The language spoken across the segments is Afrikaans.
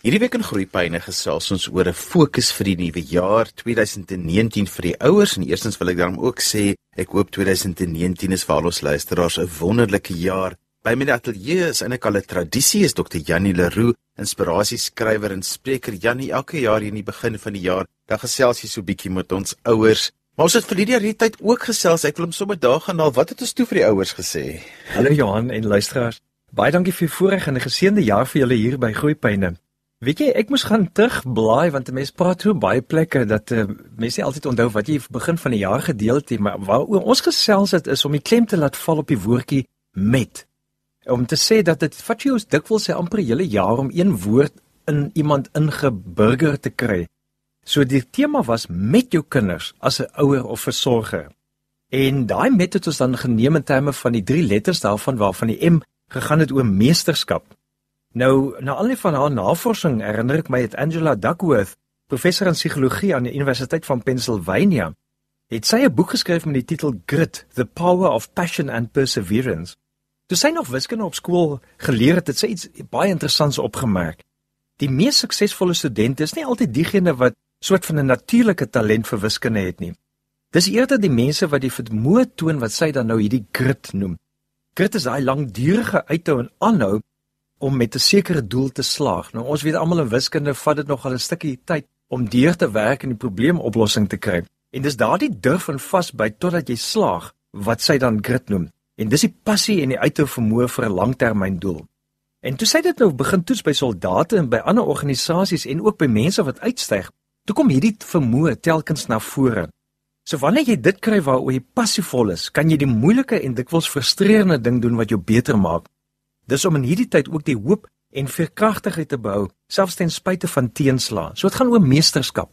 Hierdie week in Groepyne gesels ons oor 'n fokus vir die nuwe jaar 2019 vir die ouers en eerstens wil ek dan ook sê ek hoop 2019 is vir al ons luisteraars 'n wonderlike jaar. By my ateljee is eintlik al 'n tradisie is Dr. Janie Leroux, inspirasieskrywer en spreker. Janie, elke jaar hier in die begin van die jaar, dan gesels jy so bietjie met ons ouers. Maar ons het vir hierdie jaar tyd ook gesels. Ek wil hom sommer daar gaan haal. Wat het ons toe vir die ouers gesê? Hallo Johan en luisteraars. Baie dankie vir die voorreg en 'n geseënde jaar vir julle hier by Groepyne. Weet jy, ek moes gaan terugblaai want mense praat so baie plekke dat uh, mense nie altyd onthou wat jy begin van die jaar gedeel het nie, maar waaroor ons gesels het is om die klem te laat val op die woordjie met. Om te sê dat dit vat jou dikwels se amper hele jaar om een woord in iemand ingeburger te kry. So die tema was met jou kinders as 'n ouer of versorger. En daai met het ons dan geneem in terme van die drie letters daarvan waarvan die M gegaan het oor meesterskap. Nou, na al die van haar navorsing herinner ek my het Angela Duckworth, professor in psigologie aan die Universiteit van Pennsylvania, het sy 'n boek geskryf met die titel Grit: The Power of Passion and Perseverance. Toe sy nog wiskunde op skool geleer het, het sy iets baie interessants opgemerk. Die mees suksesvolle studente is nie altyd diegene wat soort van 'n natuurlike talent vir wiskunde het nie. Dis eerder die mense wat die vermoë toon wat sy dan nou hierdie grit noem. Grit is daai langdurige uithou en aanhou om met 'n sekere doel te slaag. Nou ons weet almal in wiskunde vat dit nog al 'n stukkie tyd om deur te werk en die probleemoplossing te kry. En dis daardie durf en vasbyt totdat jy slaag wat sy dan grit noem. En dis die passie en die uithou vermoë vir 'n langtermyndoel. En toe sy dit nou begin toets by soldate en by ander organisasies en ook by mense wat uitstyg, toe kom hierdie vermoë telkens na vore. So wanneer jy dit kry waaroor jy passievol is, kan jy die moeilike en dikwels frustrerende ding doen wat jou beter maak Dis om in hierdie tyd ook die hoop en veerkragtigheid te behou, selfs ten spyte van teenslae. So dit gaan oor meesterskap.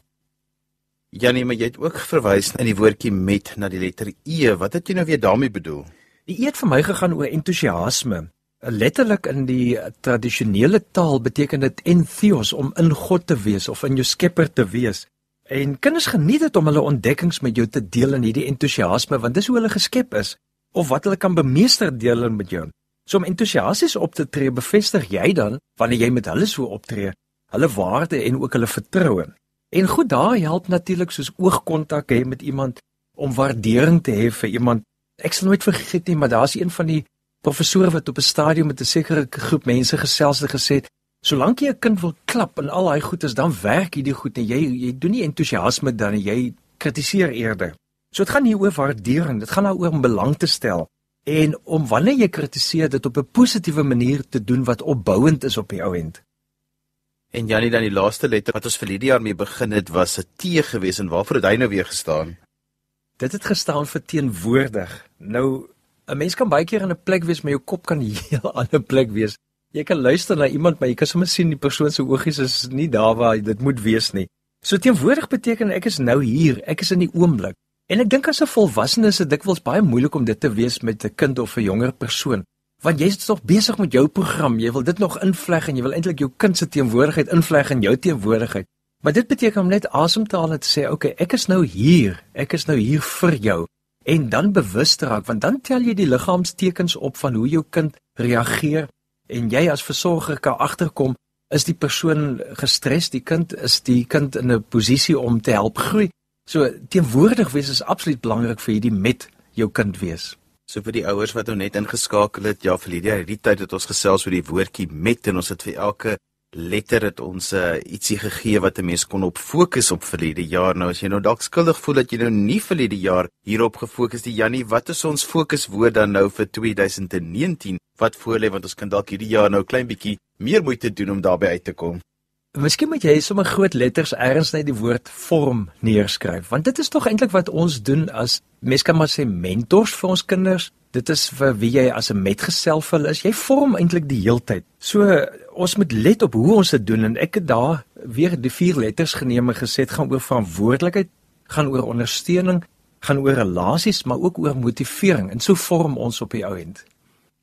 Janie, maar jy het ook verwys in die woordjie met na die letter E. Wat het jy nou weer daarmee bedoel? Die E het vir my gegaan oor entoesiasme. Letterlik in die tradisionele taal beteken dit entheos om in God te wees of in jou Skepper te wees. En kinders geniet dit om hulle ontdekkings met jou te deel in hierdie entoesiasme want dis hoe hulle geskep is of wat hulle kan bemeester deel met jou. So om entoesiasties op te tree, bevestig jy dan wanneer jy met hulle so optree, hulle waarde en ook hulle vertroue. En goed, daar help natuurlik soos oogkontak hê met iemand om waardering te hê vir iemand. Ek sal nooit vergeet nie, maar daar's een van die professore wat op 'n stadium met 'n sekere groep mense gesels het gesê, solank jy 'n kind wil klap en al daai goed is, dan werk hierdie goed en jy jy doen nie entoesiasme dan jy kritiseer eerder. So dit gaan nie oor waardering, dit gaan daaroor om belang te stel en om wanneer jy kritiseer dit op 'n positiewe manier te doen wat opbouend is op die ou end. En Janie dan die laaste letter wat ons vir hierdie jaar mee begin het was 'n T gewees en waarvoor het hy nou weer gestaan? Dit het gestaan vir teenwoordig. Nou 'n mens kan baie keer in 'n plek wees maar jou kop kan heel ander plek wees. Jy kan luister na iemand maar jy kan sommer sien die persoon se oogies is nie daar waar dit moet wees nie. So teenwoordig beteken ek is nou hier, ek is in die oomblik. En ek dink as 'n volwassene is dit dikwels baie moeilik om dit te wees met 'n kind of 'n jonger persoon. Want jy's tog besig met jou program, jy wil dit nog invleg en jy wil eintlik jou kind se teenwoordigheid invleg in jou teenwoordigheid. Maar dit beteken om net asem te haal en te sê, "Oké, okay, ek is nou hier. Ek is nou hier vir jou." En dan bewus te raak, want dan tel jy die liggaamstekens op van hoe jou kind reageer en jy as versorger kan agterkom, is die persoon gestres, die kind is die kind in 'n posisie om te help groei So teenwoordig wees is absoluut belangrik vir hierdie met jou kind wees. So vir die ouers wat nou net ingeskakel het, ja vir Lydia, hierdie tyd het ons gesels oor die woordjie met en ons het vir elke letter het ons uh, ietsie gegee wat 'n mens kon op fokus op vir hierdie jaar. Nou as jy nou dalk skuldig voel dat jy nou nie vir hierdie jaar hierop gefokus het, Jannie, wat is ons fokuswoord dan nou vir 2019? Wat voorlê want ons kan dalk hierdie jaar nou klein bietjie meer moeite doen om daarby uit te kom. Miskien moet jy sommer groot letters ergens net die woord vorm neerskryf, want dit is tog eintlik wat ons doen as mens kan maar sê mentors vir ons kinders. Dit is vir wie jy as 'n metgesel vir hulle is. Jy vorm eintlik die heeltyd. So ons moet let op hoe ons dit doen en ek het daar weer die vier letters geneem en gesê dit gaan oor verantwoordelikheid, gaan oor ondersteuning, gaan oor relasies, maar ook oor motivering en so vorm ons op die ou end.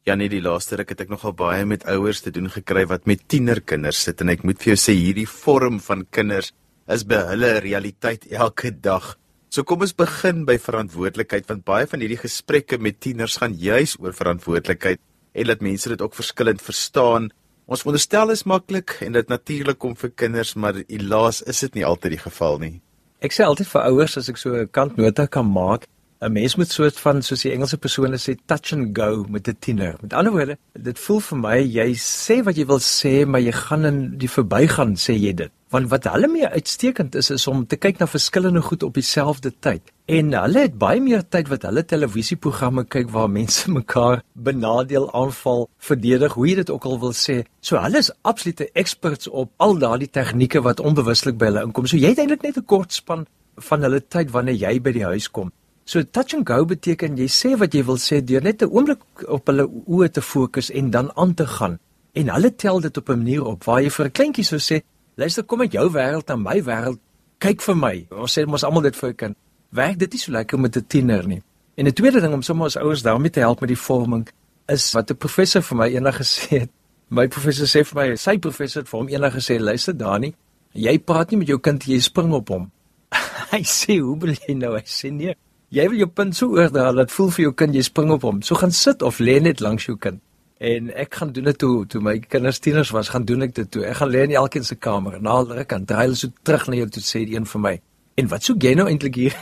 Ja nee, die laaste ruk het ek nogal baie met ouers te doen gekry wat met tienerkinders sit en ek moet vir jou sê hierdie vorm van kinders is by hulle realiteit elke dag. So kom ons begin by verantwoordelikheid want baie van hierdie gesprekke met tieners gaan juis oor verantwoordelikheid en dat mense dit ook verskillend verstaan Ons onderstel is maklik en dit natuurlik kom vir kinders, maar helaas is dit nie altyd die geval nie. Ek sê altyd vir ouers as ek so 'n kantnota kan maak, 'n mens moet soort van soos die Engelse persone sê touch and go met 'n tiener. Met ander woorde, dit voel vir my jy sê wat jy wil sê, maar jy gaan in die verbygaan sê jy dit. Want wat hulle mee uitstekend is is om te kyk na verskillende goed op dieselfde tyd. En hulle het baie meer tyd wat hulle televisieprogramme kyk waar mense mekaar benadeel, aanval, verdedig, hoe jy dit ook al wil sê. So hulle is absolute experts op al daardie tegnieke wat onbewuslik by hulle inkom. So jy het eintlik net 'n kort span van hulle tyd wanneer jy by die huis kom. So touch and go beteken jy sê wat jy wil sê deur net 'n oomblik op hulle oë te fokus en dan aan te gaan. En hulle tel dit op 'n manier op waar jy vir 'n kleintjie sou sê, luister kom uit jou wêreld na my wêreld, kyk vir my. Ons sê mos almal dit vir 'n kind. Werk dit nie so lekker met 'n tiener nie. En 'n tweede ding om sommer ons ouers daarmee te help met die vorming is wat 'n professor vir my eendag gesê het. My professor sê vir my, sy professor het vir hom eendag gesê, luister Dani, jy praat nie met jou kind jy spring op hom. hy sê, hoe bedoel jy nou? Hy sê nee. Jy wil jou punt so oordra dat voel vir jou kind jy spring op hom. So gaan sit of lê net langs jou kind. En ek gaan doen dit toe toe my kinders tieners was, gaan doen ek dit toe. Ek gaan lê in elkeen se kamer al ruk kan draai hulle so terug na jou toe sê die een vir my. En wat soek jy nou eintlik hier?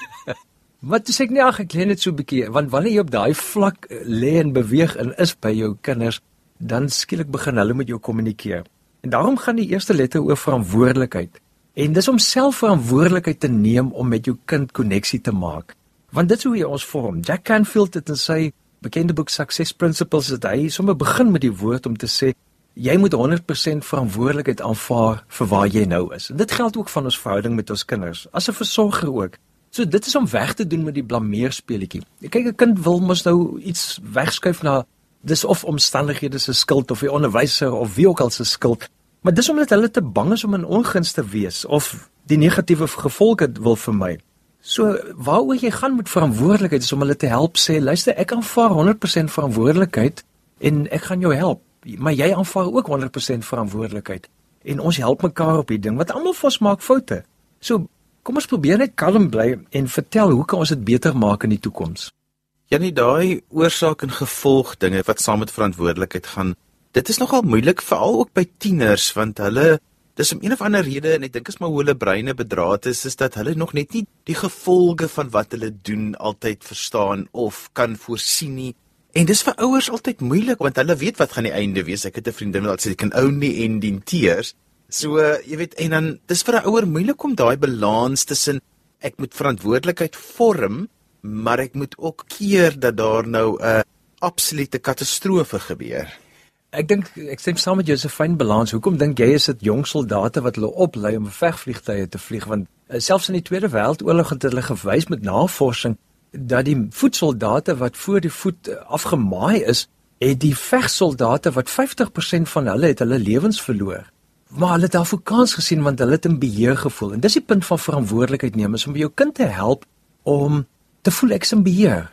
wat sê ek nie ag ek lê net so 'n bietjie want wanneer jy op daai vlak eh, lê en beweeg en is by jou kinders, dan skielik begin hulle met jou kommunikeer. En daarom gaan die eerste letter oor verantwoordelikheid. En dis om self verantwoordelikheid te neem om met jou kind koneksie te maak. Want dit is hoe jy ons vorm. Jack Canfield het in sy bekende boek Success Principles het hy sommer begin met die woord om te sê jy moet 100% verantwoordelikheid aanvaar vir waar jy nou is. En dit geld ook van ons verhouding met ons kinders, as 'n versorger ook. So dit is om weg te doen met die blameerspeletjie. Kyk 'n kind wil mos nou iets wegskuif na dis of omstandighede se skuld of die onderwyser of wie ook al se skuld. Maar dis omdat hulle te bang is om in ongunst te wees of die negatiewe gevolge wil vermy. So waaroor jy gaan met verantwoordelikheid is om hulle te help sê luister ek aanvaar 100% verantwoordelikheid en ek gaan jou help. Maar jy aanvaar ook 100% verantwoordelikheid en ons help mekaar op hierdie ding want almal van ons maak foute. So kom ons probeer net kalm bly en vertel hoe kan ons dit beter maak in die toekoms? Janie daai oorsaak en gevolg dinge wat saam met verantwoordelikheid gaan dit is nogal moeilik veral ook by tieners want hulle dis om een of ander rede en ek dink is maar hoe hulle breine bedraad is is dat hulle nog net nie die gevolge van wat hulle doen altyd verstaan of kan voorsien nie. En dis vir ouers altyd moeilik want hulle weet wat gaan die einde wees. Ek het 'n vriendin wat sê ek kan ou nie en dien teers. So uh, jy weet en dan dis vir 'n ouer moeilik om daai balans tussen ek moet verantwoordelikheid vorm maar ek moet ook keer dat daar nou 'n absolute katastrofe gebeur Ek dink ek stem saam met jou se fyn balans. Hoekom dink jy is dit jong soldate wat hulle oplei om vegvliegtuie te vlieg want uh, selfs in die Tweede Wêreldoorlog het hulle gewys met navorsing dat die voetsoldate wat voor die voet uh, afgemaai is, het die vegsoldate wat 50% van hulle het hulle lewens verloor. Maar hulle het Afrikaans gesien want hulle het in beheer gevoel. En dis die punt van verantwoordelikheid neem is om jou kind te help om te voel ek is in beheer.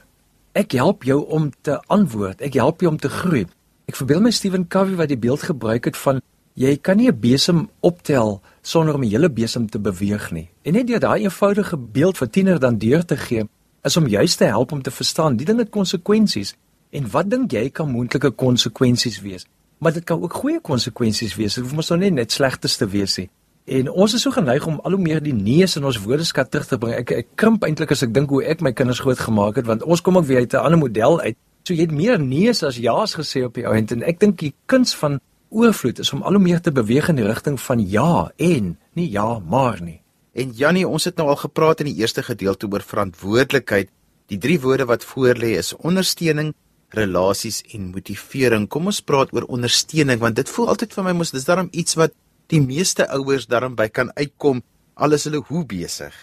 Ek help jou om te antwoord. Ek help jou om te groei. Ek verbeel my Stephen Covey wat die beeld gebruik het van jy kan nie 'n besem optel sonder om 'n hele besem te beweeg nie. En net deur daai eenvoudige beeld vir tiener dan deur te gee, is om juist te help om te verstaan die ding het konsekwensies. En wat dink jy kan moontlike konsekwensies wees? Maar dit kan ook goeie konsekwensies wees. Dit hoef mos nou nie net slegtes te wees nie. En ons is so geneig om al hoe meer die neus in ons woordeskat terug te bring. Ek ek krimp eintlik as ek dink hoe ek my kinders groot gemaak het want ons kom ook weer uit 'n ander model uit So jy het meer neus as ja's gesê op die ou end en ek dink die kuns van oorvloed is om al hoe meer te beweeg in die rigting van ja en nie ja maar nie. En Jannie, ons het nou al gepraat in die eerste gedeelte oor verantwoordelikheid. Die drie woorde wat voorlê is ondersteuning, relasies en motivering. Kom ons praat oor ondersteuning want dit voel altyd vir my mos dis daarom iets wat die meeste ouers daarom by kan uitkom al is hulle hoe besig.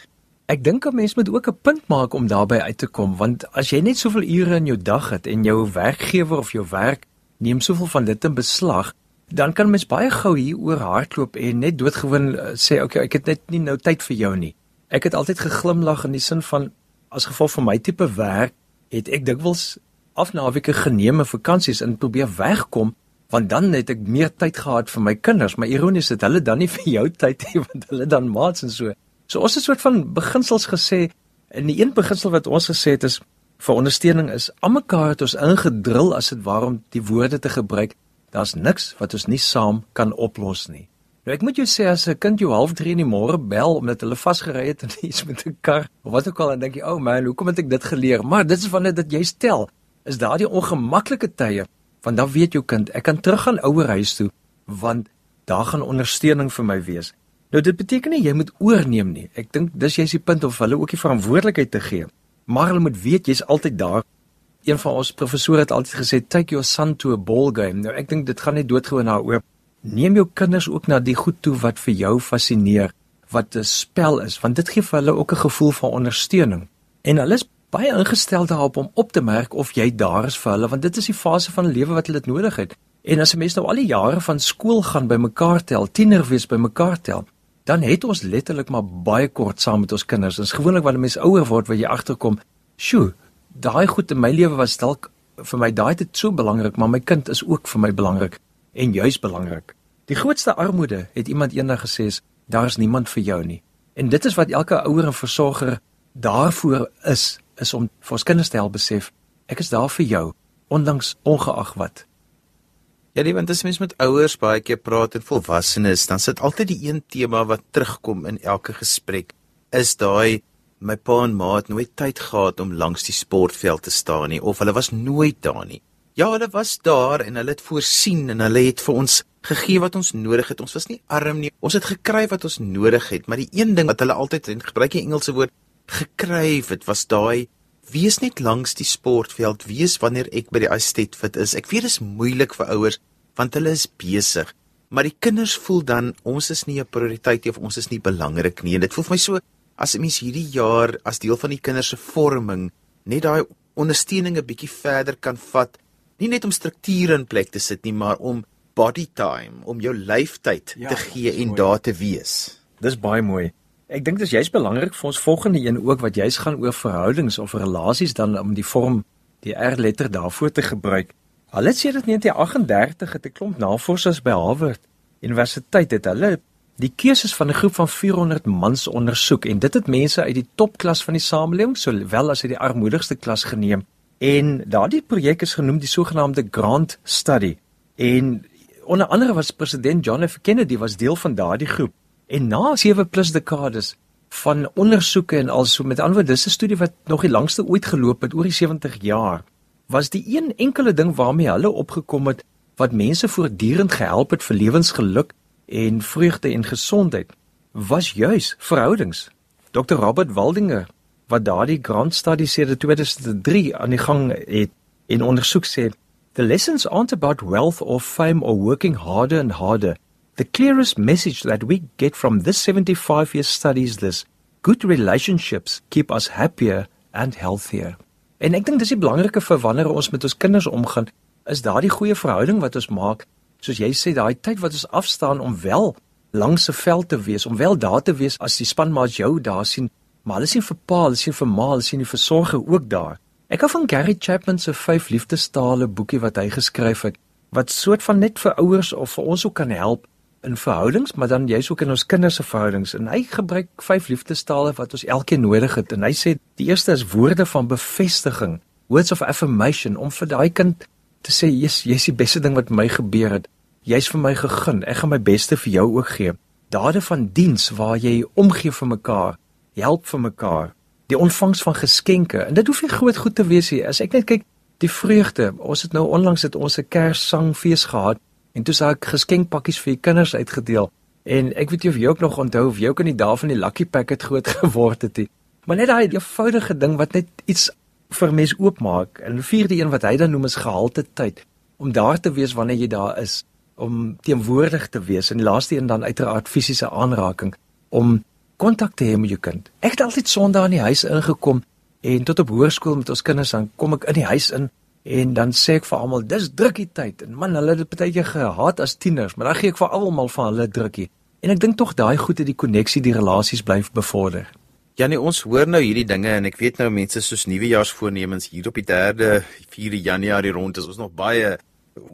Ek dink 'n mens moet ook 'n punt maak om daarby uit te kom want as jy net soveel ure in jou dag het en jou werkgewer of jou werk neem soveel van dit in beslag, dan kan mens baie gou hier oor hardloop en net doodgewoon uh, sê okay, ek het net nie nou tyd vir jou nie. Ek het altyd geglimlag in die sin van as gevolg van my tipe werk het ek dikwels afnaweke geneem en vakansies in probeer wegkom want dan het ek meer tyd gehad vir my kinders, maar ironies het hulle dan nie vir jou tyd hê want hulle dan maats en so. So ons het 'n soort van beginsels gesê en die een beginsel wat ons gesê het is vir ondersteuning is almekaar het ons ingedrul as dit waarom die woorde te gebruik Daar's niks wat ons nie saam kan oplos nie. Nou ek moet jou sê as 'n kind jou half 3 in die môre bel omdat hulle vasgery het in iets met 'n kar of wat ook al dan dink jy, "O oh man, hoekom het ek dit geleer?" Maar dit is wanneer dit jy stel, is daardie ongemaklike tye, want dan weet jou kind, ek kan teruggaan ouer huis toe, want daar gaan ondersteuning vir my wees. Nou dit beteken nie jy moet oorneem nie. Ek dink dis jy's die punt of hulle ook die verantwoordelikheid te gee. Maar hulle moet weet jy's altyd daar. Een van ons professore het altyd gesê, "Take your son to a ball game." Nou ek dink dit gaan net doodgewoon daaroor neem jou kinders ook na die goed toe wat vir jou fascineer, wat 'n spel is, want dit gee vir hulle ook 'n gevoel van ondersteuning. En hulle is baie ingestel daarop om op te merk of jy daar is vir hulle, want dit is die fase van lewe wat hulle dit nodig het. En as 'n mens nou al die jare van skool gaan bymekaar tel, tiener wees bymekaar tel, dan het ons letterlik maar baie kort saam met ons kinders. Is gewoonlik wanneer mense ouer word wat jy agterkom, "Sjoe, daai goed in my lewe was dalk vir my daai dit so belangrik, maar my kind is ook vir my belangrik." en juis belangrik. Die grootste armoede, het iemand eendag gesê, is daar is niemand vir jou nie. En dit is wat elke ouer en versorger daarvoor is, is om vir ons kinders te help besef, ek is daar vir jou, ondanks ongeag wat. Ja, nee, want as mens met ouers baie keer praat en volwassenes, dan sit altyd die een tema wat terugkom in elke gesprek, is daai my pa en ma het nooit tyd gehad om langs die sportveld te staan nie of hulle was nooit daar nie. Ja, hulle was daar en hulle het voorsien en hulle het vir ons gegee wat ons nodig het. Ons was nie arm nie. Ons het gekry wat ons nodig het, maar die een ding wat hulle altyd en gebruik die Engelse woord gekry het, was daai wees net langs die sportveld, wees wanneer ek by die estate fit is. Ek weet dit is moeilik vir ouers want hulle is besig. Maar die kinders voel dan ons is nie 'n prioriteit nie of ons is nie belangrik nie. En dit voel vir my so as 'n mens hierdie jaar as deel van die kinders se vorming net daai ondersteuning 'n bietjie verder kan vat nie net om strukture in plek te sit nie, maar om body time, om jou lyftyd ja, te gee en mooi. daar te wees. Dis baie mooi. Ek dink dis juist belangrik vir ons volgende een ook wat jy's gaan oor verhoudings of relasies dan om die vorm die R-letter daarvoor te gebruik. Het sê dit 1938 het 'n klomp navorsers by Harvard Universiteit het hulle die keuses van 'n groep van 400 mans ondersoek en dit het mense uit die topklas van die samelewing sowel as uit die armoedigste klas geneem En daardie projek is genoem die sogenaamde Grant Study. En onder andere was president John F Kennedy was deel van daardie groep. En na 7 plus dekades van ondersoeke en also met ander woorde dis 'n studie wat nog die langste ooit geloop het oor die 70 jaar was die een enkele ding waarmee hulle opgekom het wat mense voortdurend gehelp het vir lewensgeluk en vreugde en gesondheid was juis verhoudings. Dr Robert Waldinger wat daardie grant study sê dat 2003 aan die gang het en ondersoek sê the lessons aren't about wealth or fame or working harder and harder the clearest message that we get from this 75 year study is this good relationships keep us happier and healthier. En ek dink dis die belangrike vir wanneer ons met ons kinders omgaan is daardie goeie verhouding wat ons maak. Soos jy sê daai tyd wat ons afstaan om wel langs 'n veld te wees om wel daar te wees as die spanmaat jou daar sien. Maar hulle sien vir pa, hulle sien vir ma, hulle sien die versorger ook daar. Ek hou van Gary Chapman se 5 liefdestale boekie wat hy geskryf het wat soort van net vir ouers of vir ons ook kan help in verhoudings, maar dan jy's ook in ons kinders se verhoudings en hy gebruik 5 liefdestale wat ons elkeen nodig het en hy sê die eerste is woorde van bevestiging, words of affirmation om vir daai kind te sê jy's jy's die beste ding wat my gebeur het. Jy's vir my gegun. Ek gaan my beste vir jou ook gee. Dade van diens waar jy omgee vir mekaar help vir mekaar. Die ontvangs van geskenke. En dit hoef nie groot goed te wees nie. As ek net kyk die vreugde. Ons het nou onlangs het ons 'n Kerssangfees gehad en toe sou ek geskenkpakkies vir die kinders uitgedeel. En ek weet nie of jy ook nog onthou of jy ook in die dae van die Lucky Packet groot geword het nie. Maar net daai eenvoudige ding wat net iets vir mens oopmaak. En die vierde een wat hy dan noem is gehalte tyd om daar te wees wanneer jy daar is, om teenwoordig te wees en die laaste een dan uiteraard fisiese aanraking om kontak te hê met jou kind. Ek het altyd Sondag in die huis ingekom en tot op hoërskool met ons kinders dan kom ek in die huis in en dan sê ek vir almal dis drukkie tyd en man hulle het dit baie keer gehaat as tieners, maar dan gee ek vir almal van hulle drukkie. En ek dink tog daai goed het die koneksie, die relasies bly bevorder. Ja nee, ons hoor nou hierdie dinge en ek weet nou mense soos nuwejaarsvoornemens hier op die 3de, 4de Januarie rond is ons nog baie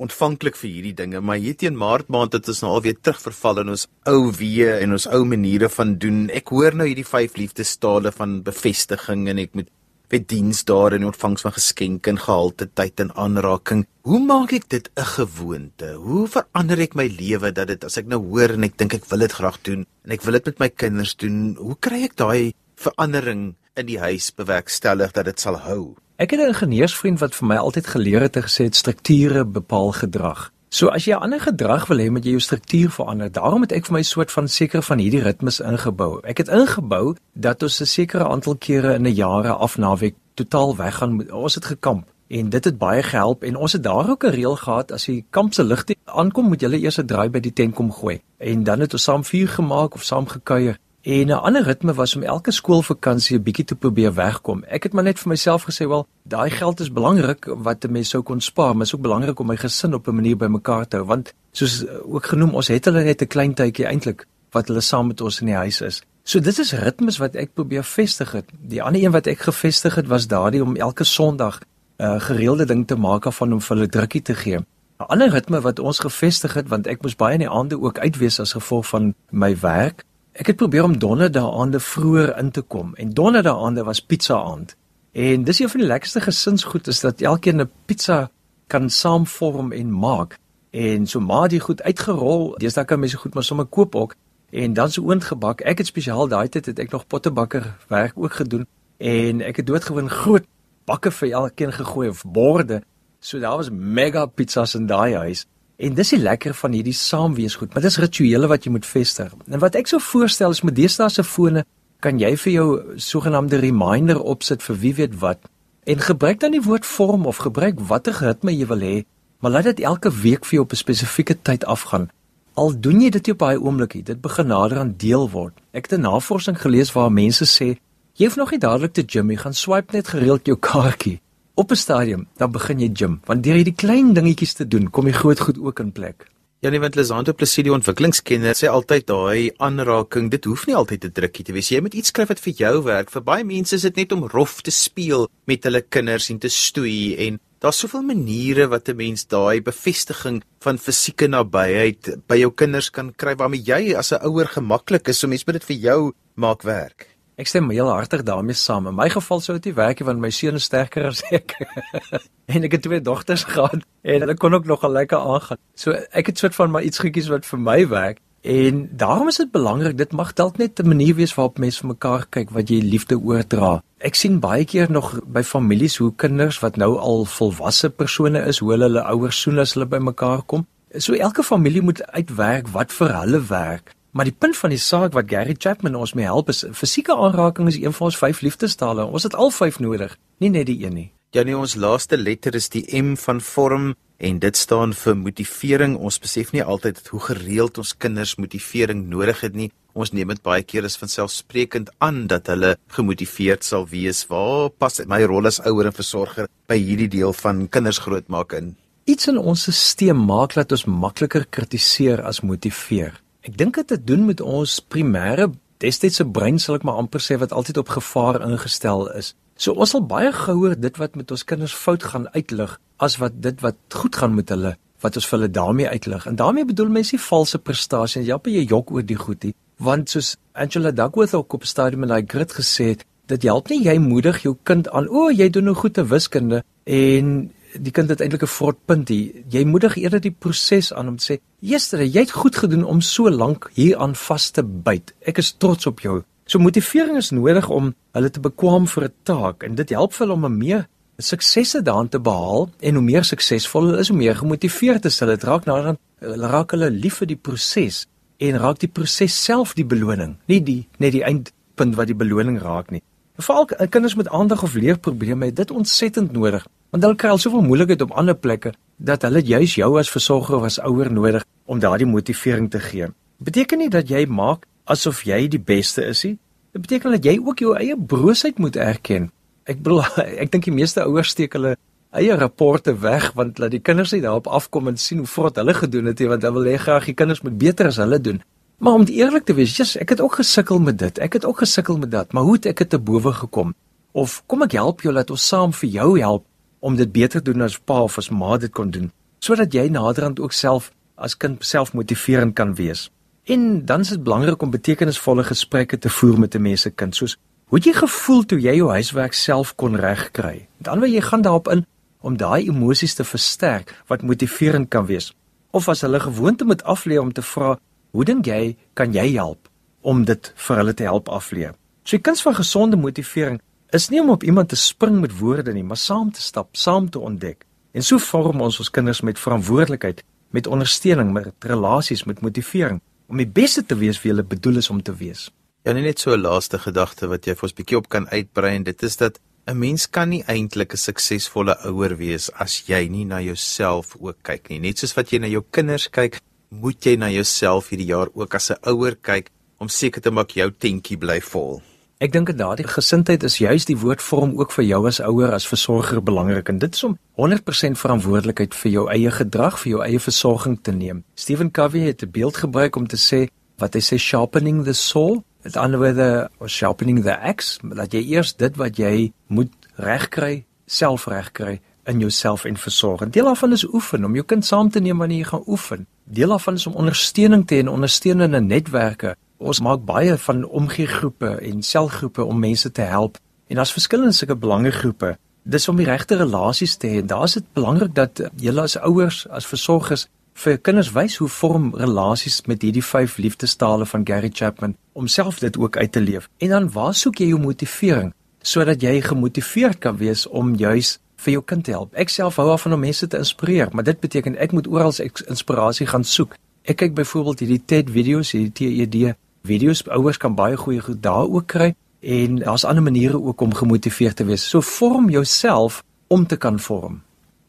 ontvanklik vir hierdie dinge, maar hier teen Maart maand het ons nou alweer terugverval in ons ou weë en ons ou maniere van doen. Ek hoor nou hierdie vyf liefdestale van bevestiging en ek moet by diensdae en ontvangs van geskenke en gehalte tyd en aanraking. Hoe maak ek dit 'n gewoonte? Hoe verander ek my lewe dat dit as ek nou hoor en ek dink ek wil dit graag doen en ek wil dit met my kinders doen, hoe kry ek daai verandering in die huis bewerkstellig dat dit sal hou? Ek het 'n ingenieursvriend wat vir my altyd geleer het en gesê strukture bepaal gedrag. So as jy 'n ander gedrag wil hê, moet jy jou struktuur verander. Daarom het ek vir my soort van sekere van hierdie ritmes ingebou. Ek het ingebou dat ons 'n sekere aantal kere in 'n jaar af naweek totaal weggaan. Ons het gekamp en dit het baie gehelp en ons het daar ook 'n reël gehad as die kamp se ligte aankom, moet jy eers 'n draai by die tent kom gooi. En dan het ons saam vuur gemaak of saam gekuier. En 'n ander ritme was om elke skoolvakansie 'n bietjie te probeer wegkom. Ek het maar net vir myself gesê, "Wel, daai geld is belangrik wat 'n mens sou kon spaar, maar is ook belangrik om my gesin op 'n manier bymekaar te hou, want soos eh, ook genoem, ons het hulle net 'n klein tydjie eintlik wat hulle saam met ons in die huis is." So dit is ritmes wat ek probeer vestig het. Die ander een wat ek gevestig het was daardie om elke Sondag 'n uh, gereelde ding te maak af van om vir hulle drukkie te gee. 'n Ander ritme wat ons gevestig het want ek moes baie in die aande ook uitwees as gevolg van my werk Ek het probeer om donderdae aande vroeër in te kom en donderdae aande was pizza aand. En dis een van die lekkerste gesinsgoed is dat elkeen 'n pizza kan saamvorm en maak. En so maar die goed uitgerol. Deesdae kan mense goed maar sommer koop ook en dan so oond gebak. Ek het spesiaal daai tyd het ek nog pottebakker werk ook gedoen en ek het doodgewoon groot bakke vir elkeen gegooi of borde. So daar was mega pizzas in daai huis. En dis die lekker van hierdie saamwees goed, maar dis rituele wat jy moet vestig. En wat ek sou voorstel is met deesdae se fone kan jy vir jou sogenaamde reminder opsit vir wie weet wat en gebruik dan die woord vorm of gebruik watter ritme jy wil hê, maar laat dit elke week vir jou op 'n spesifieke tyd afgaan. Al doen jy dit op baie oomblikie, dit begin nader aan deel word. Ek het 'n navorsing gelees waar mense sê jy hoef nog nie dadelik te gym nie, gaan swipe net gereeld jou kaartjie op 'n stadium, dan begin jy gym, want deur hierdie klein dingetjies te doen, kom jy groot goed ook in plek. Ja nee, want Lizanto Placido ontwikkelingskenner sê altyd daai aanraking, dit hoef nie altyd 'n drukkie te wees. Jy moet iets skryf wat vir jou werk. Vir baie mense is dit net om rof te speel met hulle kinders en te stoei en daar's soveel maniere wat 'n mens daai bevestiging van fisieke nabyheid by jou kinders kan kry waarmee jy as 'n ouer gemaklik is. So mense moet dit vir jou maak werk. Ek stem heel hartig daarmee saam. In my geval sou dit nie werk nie want my seun is sterker as ek. en ek het twee dogters gehad en hulle kon ook nogal lekker aangaan. So ek het soort van maar iets gekies wat vir my werk. En daarom is dit belangrik, dit mag dalk net 'n manier wees waarop mense vir mekaar kyk wat jy liefde oordra. Ek sien baie keer nog by families hoe kinders wat nou al volwasse persone is, hoe hulle hulle ouers soen as hulle by mekaar kom. So elke familie moet uitwerk wat vir hulle werk. Maar die punt van die saak wat Gary Chapman ons mee help is fisieke aanraking is een van ons vyf liefdestale. Ons het al vyf nodig, nie net die een nie. Ja nee, ons laaste letter is die M van vorm en dit staan vir motivering. Ons besef nie altyd hoe gereeld ons kinders motivering nodig het nie. Ons neem dit baie keer as vanselfsprekend aan dat hulle gemotiveerd sal wees. Waar pas my rol as ouer en versorger by hierdie deel van kinders grootmaak in? Iets in ons stelsel maak dat ons makliker kritiseer as motiveer. Ek dink dit het te doen met ons primêre destydse brein sal ek maar amper sê wat altyd op gevaar ingestel is. So ons sal baie gouer dit wat met ons kinders fout gaan uitlig as wat dit wat goed gaan met hulle wat ons vir hulle daarmee uitlig. En daarmee bedoel mense nie valse prestasies. Ja, jy jok oor die goedie, want soos Angela Duckworth ook op stadium in daai grit gesê het, dit help nie jy moedig jou kind aan, o, oh, jy doen nou goed te wiskunde en die kind het eintlik 'n vrotpunt hier. Jy moedig eerder die proses aan om te sê, "Juster, jy het goed gedoen om so lank hier aan vas te byt. Ek is trots op jou." So motivering is nodig om hulle te bekwam vir 'n taak en dit help hulle om 'n meer suksesse daarin te behaal en hoe meer suksesvol hulle is, hoe meer gemotiveerd is hulle. Dit raak nader hulle raak hulle lief vir die proses en raak die proses self die beloning, nie die net die eindpunt wat die beloning raak nie. Veral kinders met aandag of leerprobleme het dit ontsettend nodig want hulle kry al soveel moeilikheid op ander plekke dat hulle juis jou as versorger of as ouer nodig om daardie motivering te gee. Beteken nie dat jy maak asof jy die beste is nie. Dit beteken dat jy ook jou eie broosheid moet erken. Ek bedoel ek dink die meeste ouers steek hulle eie rapporte weg want laat die kinders nie daarop afkom en sien hoe vrot hulle gedoen het nie want hulle wil hê graag die kinders moet beter as hulle doen. Maar om eerlik te wees, jy's ek het ook gesukkel met dit. Ek het ook gesukkel met dat, maar hoe het ek dit te bowe gekom? Of kom ek help jou dat ons saam vir jou help om dit beter doen as pa of as ma dit kon doen, sodat jy naderhand ook self as kind self motiverend kan wees. En dan is dit belangrik om betekenisvolle gesprekke te voer met 'n mens se kind, soos Hoe het jy gevoel toe jy jou huiswerk self kon regkry? Dan wil jy gaan daarop in om daai emosies te versterk wat motiverend kan wees. Of as hulle gewoonte moet aflê om te vra, "Hoe dink jy kan jy help om dit vir hulle te help aflê?" So die kuns van gesonde motivering is nie om op iemand te spring met woorde nie, maar saam te stap, saam te ontdek. En so vorm ons ons kinders met verantwoordelikheid, met ondersteuning, met relasies, met motivering om die beste te wees wie hulle bedoel is om te wees. Ja, net so 'n laaste gedagte wat jy vir ons bietjie op kan uitbrei en dit is dat 'n mens kan nie eintlik 'n suksesvolle ouer wees as jy nie na jouself ook kyk nie. Net soos wat jy na jou kinders kyk, moet jy na jouself hierdie jaar ook as 'n ouer kyk om seker te maak jou tentjie bly vol. Ek dink dat daardie gesindheid is juis die woordvorm ook vir jou as ouer as versorger belangrik en dit is om 100% verantwoordelikheid vir jou eie gedrag, vir jou eie versorging te neem. Stephen Covey het 'n beeld gebruik om te sê wat hy sê sharpening the saw, met ander woorde or sharpening the axe, dat jy eers dit wat jy moet regkry, self regkry in jouself en versorg. Deel daarvan is oefen om jou kind saam te neem wanneer jy gaan oefen. Deel daarvan is om ondersteuning te hê en ondersteunende netwerke ons maak baie van omgegroepe en selgroepe om mense te help en daar's verskillende sulke belangegroepe. Dis om die regte relasies te hê. Daar's dit belangrik dat julle as ouers, as versorgers vir kinders wys hoe vorm relasies met hierdie vyf liefdestale van Gary Chapman om self dit ook uit te leef. En dan waar soek jy jou motivering sodat jy gemotiveerd kan wees om juis vir jou kind te help. Ek self hou af van om mense te inspireer, maar dit beteken ek moet oral inspirasie gaan soek. Ek kyk byvoorbeeld hierdie TED video's, hierdie TED video's ouers kan baie goeie goed daar ook kry en daar's ander maniere ook om gemotiveerd te wees. So vorm jouself om te kan vorm.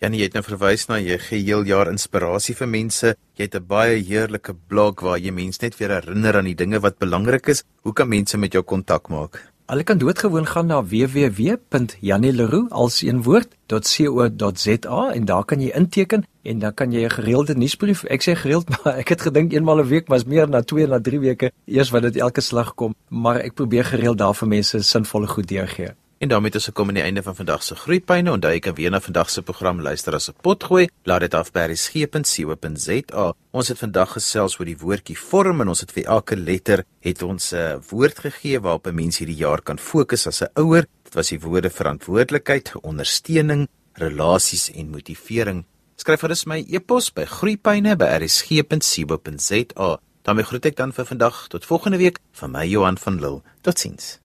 Janie, jy het nou verwys na jy geheel jaar inspirasie vir mense. Jy het 'n baie heerlike blog waar jy mense net weer herinner aan die dinge wat belangrik is. Hoe kan mense met jou kontak maak? Hulle kan doodgewoon gaan na www.janieleroux.co.za en daar kan jy inteken en dan kan jy 'n gereelde nuusbrief. Ek sê gereeld, maar ek het gedink eenmal 'n week was meer na 2 na 3 weke eers wat dit elke slag kom, maar ek probeer gereeld daar vir mense sinvolle goed deurgee. En daarmee het ons gekom aan die einde van vandag se groeipyne. Onthou jy kan weer na vandag se program luister as 'n pot gooi. Laat dit af by resgep.co.za. Ons het vandag gesels oor die woordjie vorm en ons het vir elke letter het ons 'n uh, woord gegee waarop 'n mens hierdie jaar kan fokus as 'n ouer. Dit was die woorde verantwoordelikheid, ondersteuning, relasies en motivering. Skryf gerus my e-pos by groeipyne@resgep.co.za. daarmee groet ek dan vir vandag tot volgende week van my Johan van Lille. Totsiens.